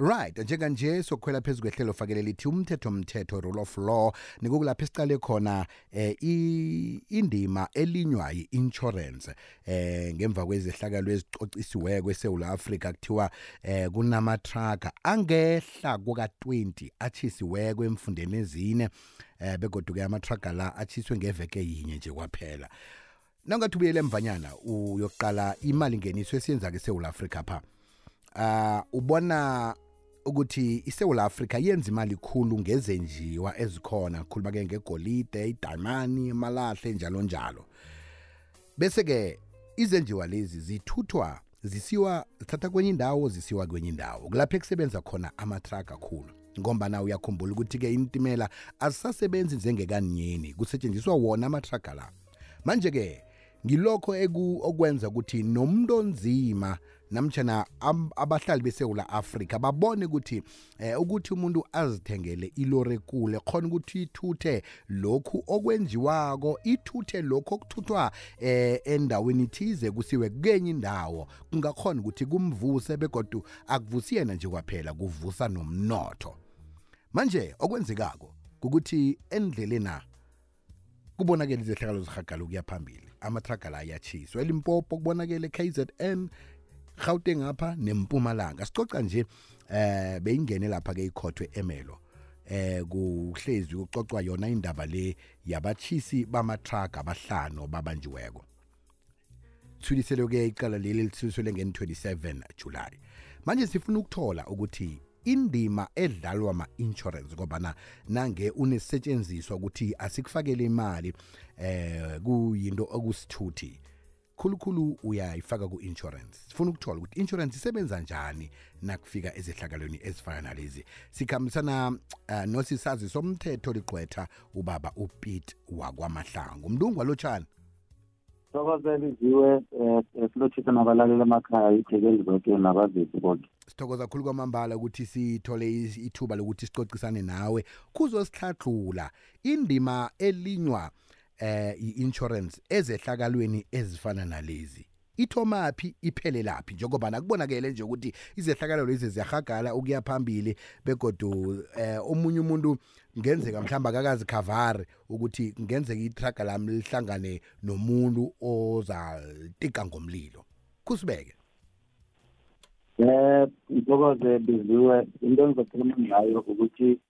right njenganje sokukhwela phezu kwehlelo fakele lithi umthetho mthetho rule of law. Nikukulapho esicale khona eh indima elinywa i-insurance eh ngemva kwezehlakalo ezicocisiweko eSouth Africa kuthiwa eh kunamatraga angehla kuka20 achisiweko emfundeni ezine eh begoduke amatraga la achiswe ngeveke yinye nje kwaphela. Nangathi ubuyele emvanyana uyoqala imali ngeniso esiyenza ke eSouth Africa pha ah ubona ukuthi iSouth Africa yenza imali khulu ngezenjiwa ezikhona khuluma ke ngegolide idimani imalahle njalo njalo. Bese ke izenjiwa lezi zithuthwa zisiwa zithatha kwenye indawo zisiwa kwenye indawo. Kulapho kusebenza khona amatrack kakhulu ngombana uyakhumbula ukuthi ke intimela azisasebenzi njengekanyeni kusetshenziswa wona amatraga la. Manje ke ngilokho eku okwenza ukuthi nomuntu onzima namtjana am- abahlali beSouth Africa babone ukuthi eh, ukuthi umuntu azithengele ilori ekule khona ukuthi ithuthe lokhu okwenziwako ithuthe lokho okuthuthwa eh, endaweni thize kusiwe kenye indawo kungakhona ukuthi kumvuse begodu akuvusi yena nje kwaphela kuvusa nomnotho. Manje okwenzekako ukuthi endlelena kubonakele izehlakalo zihagala ukuya phambili amatraga la ayachiswa elimpopo kubonakele KZN Gauteng apha nempumalanga. Sicoca nje eh beyingene lapha ke ikhothwe emelo. Eh kuhlezi kucocwa yona indaba le yabachisi bamatraga abahlano babanjiweko. Thulisele ke icala leli lithulisele nge-27 July. Manje sifuna ukuthola ukuthi indima edlalwa ama-insurance ngobana nange unesetshenziswa ukuthi asikufakele imali eh kuyinto okusithuthi. Khulukhulu uyayifaka ku-insurance. Sifuna ukuthola ukuthi insurance isebenza njani nakufika ezehlakalweni ezifana nalezi. Sikhambisana uh, nosisazi somthetho ligqwetha ubaba upete wakwamahlangu. Mlungu walotshani thokozela iziwe um silothisa nabalaleli emakhaya ithekeli zonke nabazethu bonke. Sithokoza kakhulu kwamambala ukuthi sithole ithuba lokuthi sicocisane nawe. Kuzosihlahlula indima elinywa eh i-insurance ezehlakalweni ezifana nalezi. Ithomaphi iphelelaphi njengoba nakubonakele nje ukuthi izehlakalo lezi ziyahagala ukuya phambili begodu eh omunye umuntu ngenzeka mhlamba akakazi khavari ukuthi ngenzeka itraga lami lihlangane nomuntu oza tika ngomlilo. Kusibeke um ntokoze biziwe. Into engizokhuluma ngayo ukuthi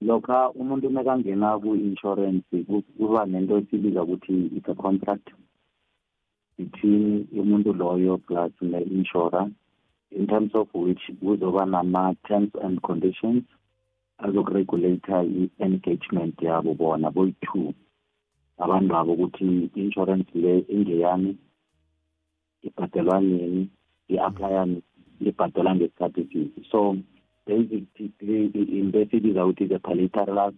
lokha umuntu nekangena ku-insurance ku- kuba nento esibiza ukuthi it's a contract between umuntu loyo plus ne-insurer in terms of which kuzoba nama-terms and conditions azokuregulata i-engagement yabo bona boyi-two. Abantu abo ukuthi i-insurance le ingeyani ibhadelwa nini i-aplya nini libhadelwa ngesikhathi so basically into esibiza ukuthi a bilateral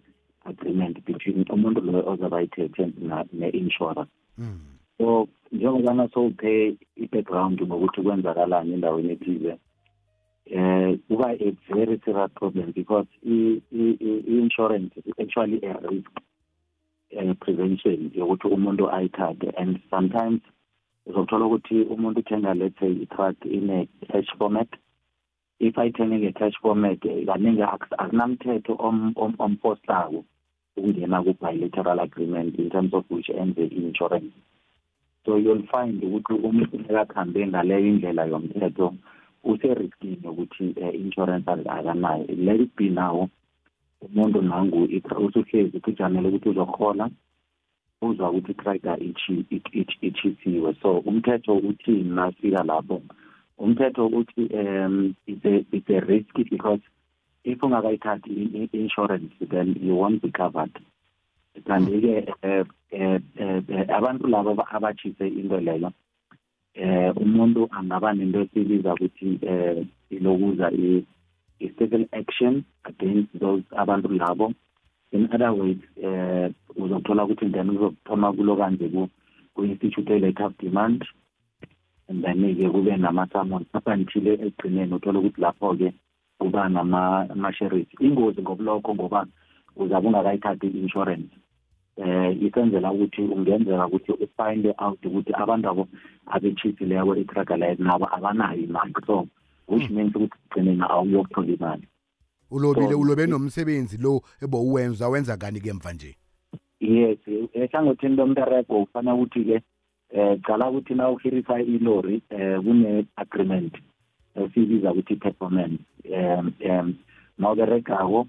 agreement between umuntu loyo ozabe ayithethe na- ne-insurance mm. so njengobana sowuphe i-background ngokuthi kwenzakalani endaweni ethize eh kuba a very serious problem because i-insurance actually a risk uh, prevention yokuthi umuntu ayithathe and sometimes uzothola ukuthi umuntu uthenga let's say i-truck in a cash format if ayithenge nge-cash format eh, kaningi ak- akunamthetho om- om- ompostako ukungena ku-bilateral agreement in terms of which ends the insurance. So you'll find ukuthi umuntu ekakhambe ngaleyo indlela yomthetho useriskini yokuthi uh, insurance akanayo let it be now. Umuntu nangu usuhlezi kujamele ukuthi uzohola uzwa ukuthi itraga ichisiwe so umthetho uthini nasifika lapho? Umthetho uthi um it's a, it's a risk because if ungakayithathi i- i- insurance then you won't be covered. Kanti-ke eh, eh, eh, abantu laba abachise into leyo eh umuntu angaba nento esibiza ukuthi eh ilokuza i-civil action against those abantu labo. In other words eh uzothola ukuthi then uzokuthoma kulo kanje ku-institute e-letter of demand. And then-ke kube nama-summons up until ekugcineni uthola ukuthi lapho-ke kuba nama-sheriff ingozi ngobulokho ngoba uzabe ungakayithathi i-insurance eh isenzela ukuthi ungenzeka ukuthi ufind out ukuthi abantu abo abetshisi leyo itraga leyo nabo abanayo imali. So which means ukuthi ugcineni awuyokuthola imali. Ulobile So, ulobe i- nomsebenzi lo ebowuwenza wenza kani ke mva nje? Yes ehlangothini lomberego ufana ukuthi-ke um cala ukuthi na uhirisa ilori um kune-agreement esiyibiza ukuthi i-performance um um nawuberegako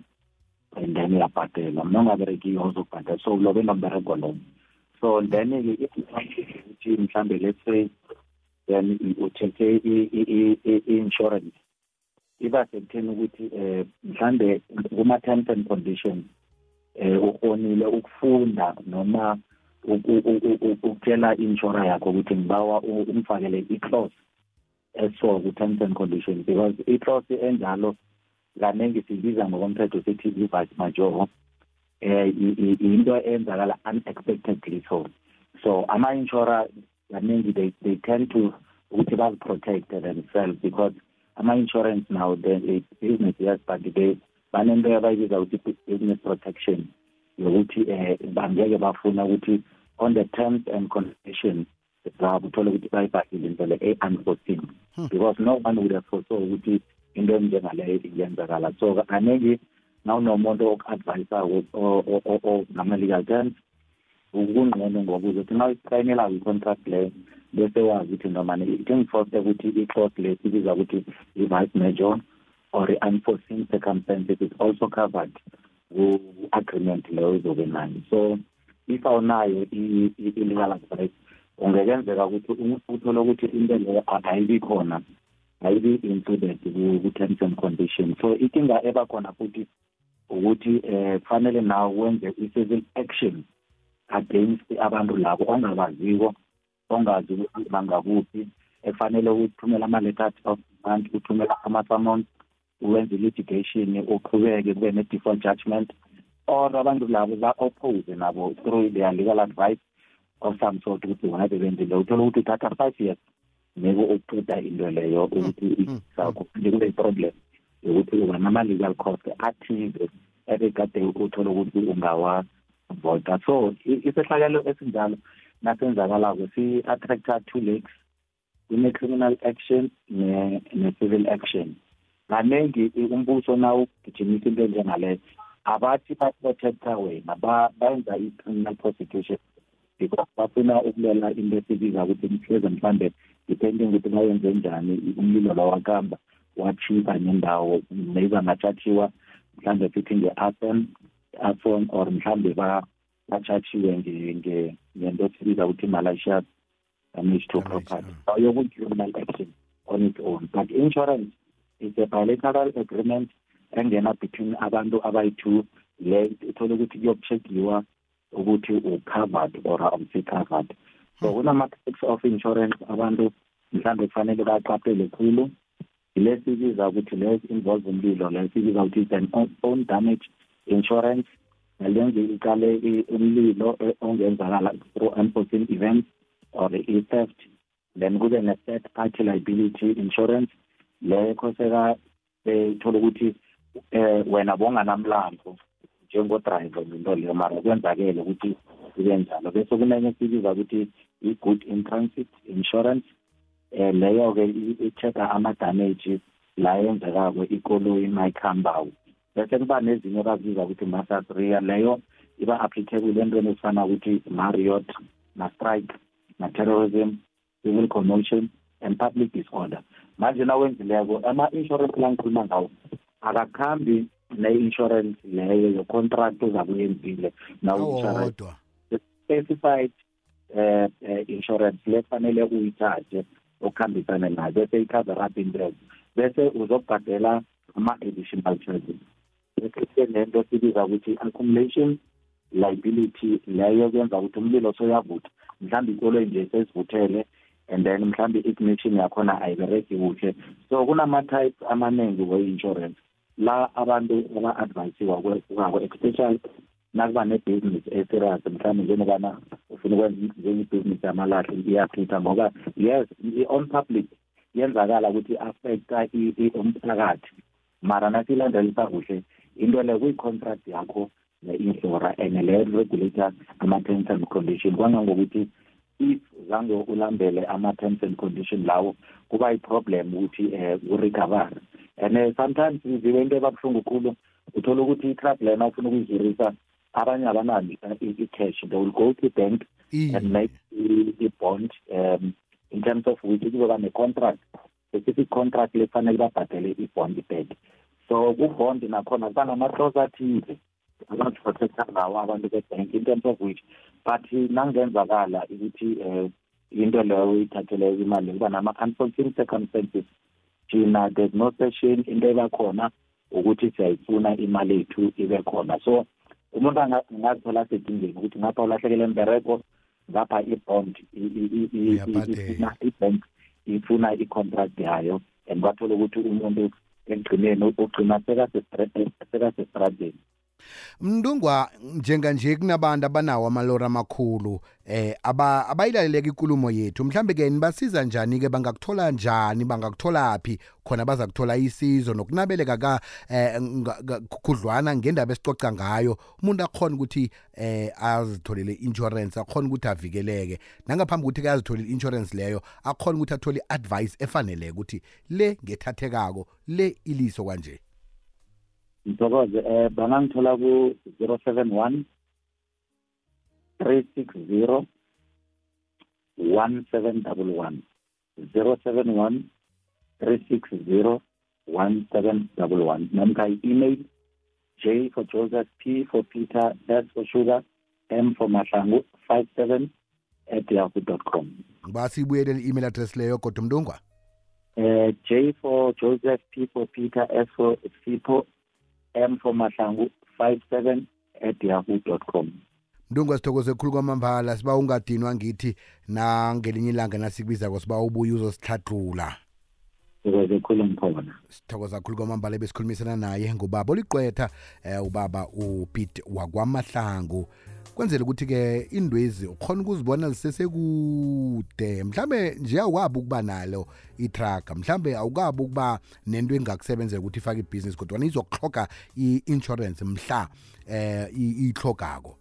and then uyabhadelwa mna ungaberekiyo uzobhadela so ulobe nomberego lowo so then-ke ukuthi mhlambe let's say then uthethe i-insurance iba sekutheni ukuthi um mhlambe kuma-terms and conditions eh ukhonile ukufunda noma uku- uku- uku- ukutshela insurance yakho ukuthi ngibawa u- ungifakele i-clause eso ku-terms and conditions because i-clause enjalo kaningi siyibiza ngokomthetho sithi i-vice major eh i- i- into enzakala unexpectedly so. So ama-insurer kaningi they, they tend to ukuthi bazi-protect themselves because ama-insurance now they, it's business yes but they banento abayibiza ukuthi business protection yokuthi eh bangeke bafuna ukuthi on the terms and conditions zabo uthole ukuthi bayibhadile indlela e-unforeseen. Hmm. Because no one would have foresaw ukuthi into enjengaleyo iyenzakala so kaningi nawunomuntu oku-advayisako ngama-legal terms kungqono ngokuza ukuthi na usayinela i-contract leyo bese wazi ukuthi nomane it-enforce ukuthi i-clause le sibiza ukuthi i-vice major or unforeseen circumstances is also covered ku-agreement leyo izobe nayo. So if awunayo i- i- i-legal advice ungekenzeka ukuthi uthole ukuthi into leyo ayibi khona ayibi included ku- ku-terms and conditions. So inkinga eba khona futhi ukuthi eh kufanele nawe wenze i-civil action against abantu labo ongabaziko ongazi ukuthi bangakuphi. Efanele uthumela ama-letters of demand uthumela ama-summons uwenze litigation uqhubeke kube ne-default judgment. Or abantu labo ba-oppose nabo through their legal advice of some sort ukuthi ngabe benzile uthole ukuthi uthatha five years maybe ukuqeda into leyo ukuthi sakho kube i-problem yokuthi uba nama-legal cost athize ebekade uthole ukuthi ungawavota so i- isehlakalo esinjalo nasenzakalako si-attracta two legs kune-criminal action ne- ne-civil action. Kaningi umbuso na ugijimisa into enjengaleyo abathi ba-protecta wena ba- benza i-criminal prosecution. Because bafuna ukulela into esibiza ukuthi mhleze mhlambe depending ukuthi bayenze njani umlilo lo wakamba wachipa nendawo maybe angatshatshiwa mhlambe futhi nge-arson arson or mhlambe ba- batshatshiwe nge- nge- ngento esibiza ukuthi malicious damage to Damage, property. so yoku-criminal action on its own. But insurance is a bilateral agreement engena between abantu abayi-two le uthole ukuthi kuyokuchekiwa ukuthi u-covered or awusi-covered so kunama-types of insurance abantu mhlawumbe kufanele baqaphele khulu. Ile sibiza ukuthi le involve umlilo le sibiza ukuthi it's an own- own damage insurance. Nalenze iqale i- umlilo eh, ongenzakala through unforeseen events or i-theft then kube ne-third party liability insurance. Le khoseka ethole ukuthi eh wena bonganamlando njengodriver into leyo mara kwenzakele ukuthi ibe njalo. Bese kunenye esibiza ukuthi i-good in transit insurance. Eh leyo-ke i-check-a ama-damage la yenzekako ikoloyi mayikhambayo bese kuba nezinye abazibiza ukuthi masasria leyo iba applicable entweni ezifana ukuthi mariot na-strike na-terrorism civil commotion and public disorder. Manje nawenzileko ama-insurance la ngikhuluma ngawo akakhambi ne-insurance leyo yocontract ozabe uyenzile nawu-insurance awodwa specified eh eh, insurance lefanele uyithathe okuhambisana nayo bese icover up interest. Bese uzobhadela ama-additional charges. Bese lento esibiza ukuthi accumulation liability leyo kuyenza ukuthi umlilo soyavutha mhlawumbe ikoloyi nje sesivuthele and then mhlawumbe i-ignition yakhona ayibereki kuhle. So kunama-type amaningi we-insurance. La abantu aba-advayisiwa kwako especially nakuba ne-business eserious mhlawumbe njenobana ufuna ukwenza njenge-business yamalahle iyaphitha ngoba yes i-on public yenzakala ukuthi affecta umphakathi mara nasiyilandelisa kuhle into leyo kuyi-contract yakho ne-insurance and leyo regulator ama-terms and condition kwangangokuthi if zange ulambele ama-terms and condition lawo kuba i-problem ukuthi um urecover and uh, sometimes zibe into ebabuhlungu khulu uthola ukuthi i-club lena ufuna ukuyizurisa abanye abanani i-cash they will go to bank and make i-bond um in terms of which kuzoba ne-contract specific contract lefanele babhadele i-bond back so ku-bond nakhona kuba nama-clause athize abazi-protecta ngawo abantu be-bank in terms of which but nangenzakala ukuthi um into leyo uyithatheleyo imali kuba nama-unforeseen circumstances thina there's no session into ebakhona ukuthi siyayifuna imali yethu ibe khona. So umuntu angazithola sedingeni ukuthi ngapha ulahlekele embereko ngapha i-bond i-bank ifuna i-contract yayo and bathole ukuthi umuntu ekugcineni ugcina sekasestradeni mndungwa njenganje kunabantu abanawo amalori amakhulu eh aba abayilaleleka ikulumo yethu. Mhlambe ke nibasiza njani ke bangakuthola njani? Bangakuthola phi? Khona baza kuthola isizo nokunabeleka ka eh khudlwana ngendaba esicoca ngayo. Umuntu akhona ukuthi eh azitholele insurance akhona ukuthi avikeleke. Nangaphambi ukuthi azitholele insurance leyo akhona ukuthi athole advice efanele ukuthi le ngethathekako le iliso kanje ngithokoze eh, um bangangithola ku-zero seven one three six zero one seven double one. zero seven one three six zero one seven double one. Namkha i-email j for joseph p for peter s for sugar m for mahlangu five seven at yahoo dot com. Ngiba siyibuyelele i-email address leyo godwa mntungwa um eh, j for joseph p for peter s for sipo m for mahlangu 57 at mndungu sithokoze khulu kwamambala. Siba ungadinwa ngithi nangelinye ilanga nasikubizako siba ubuye uzosihlathula sithokoze khulu mkhona. Sithokoza khulu kwamambala besikhulumisana naye ngubaba oliqwetha eh, ubaba upit wakwamahlangu kwenzela ukuthi-ke indwezi ukhona ukuzibona zisesekude. Mhlambe nje awukabi ukuba nalo itraga mhlambe awukabi ukuba nento engakusebenzela ukuthi ifake ibhizinisi kodwa izokuhloga i-insurance mhla eh ihlogako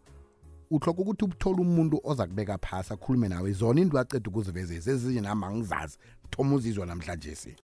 uhloka ukuthi uthole umuntu oza kubeka phasi akhulume nawe. Zona into aceda ukuzivezeza ezinye nami angizazi thoma uzizwa namhlanje si.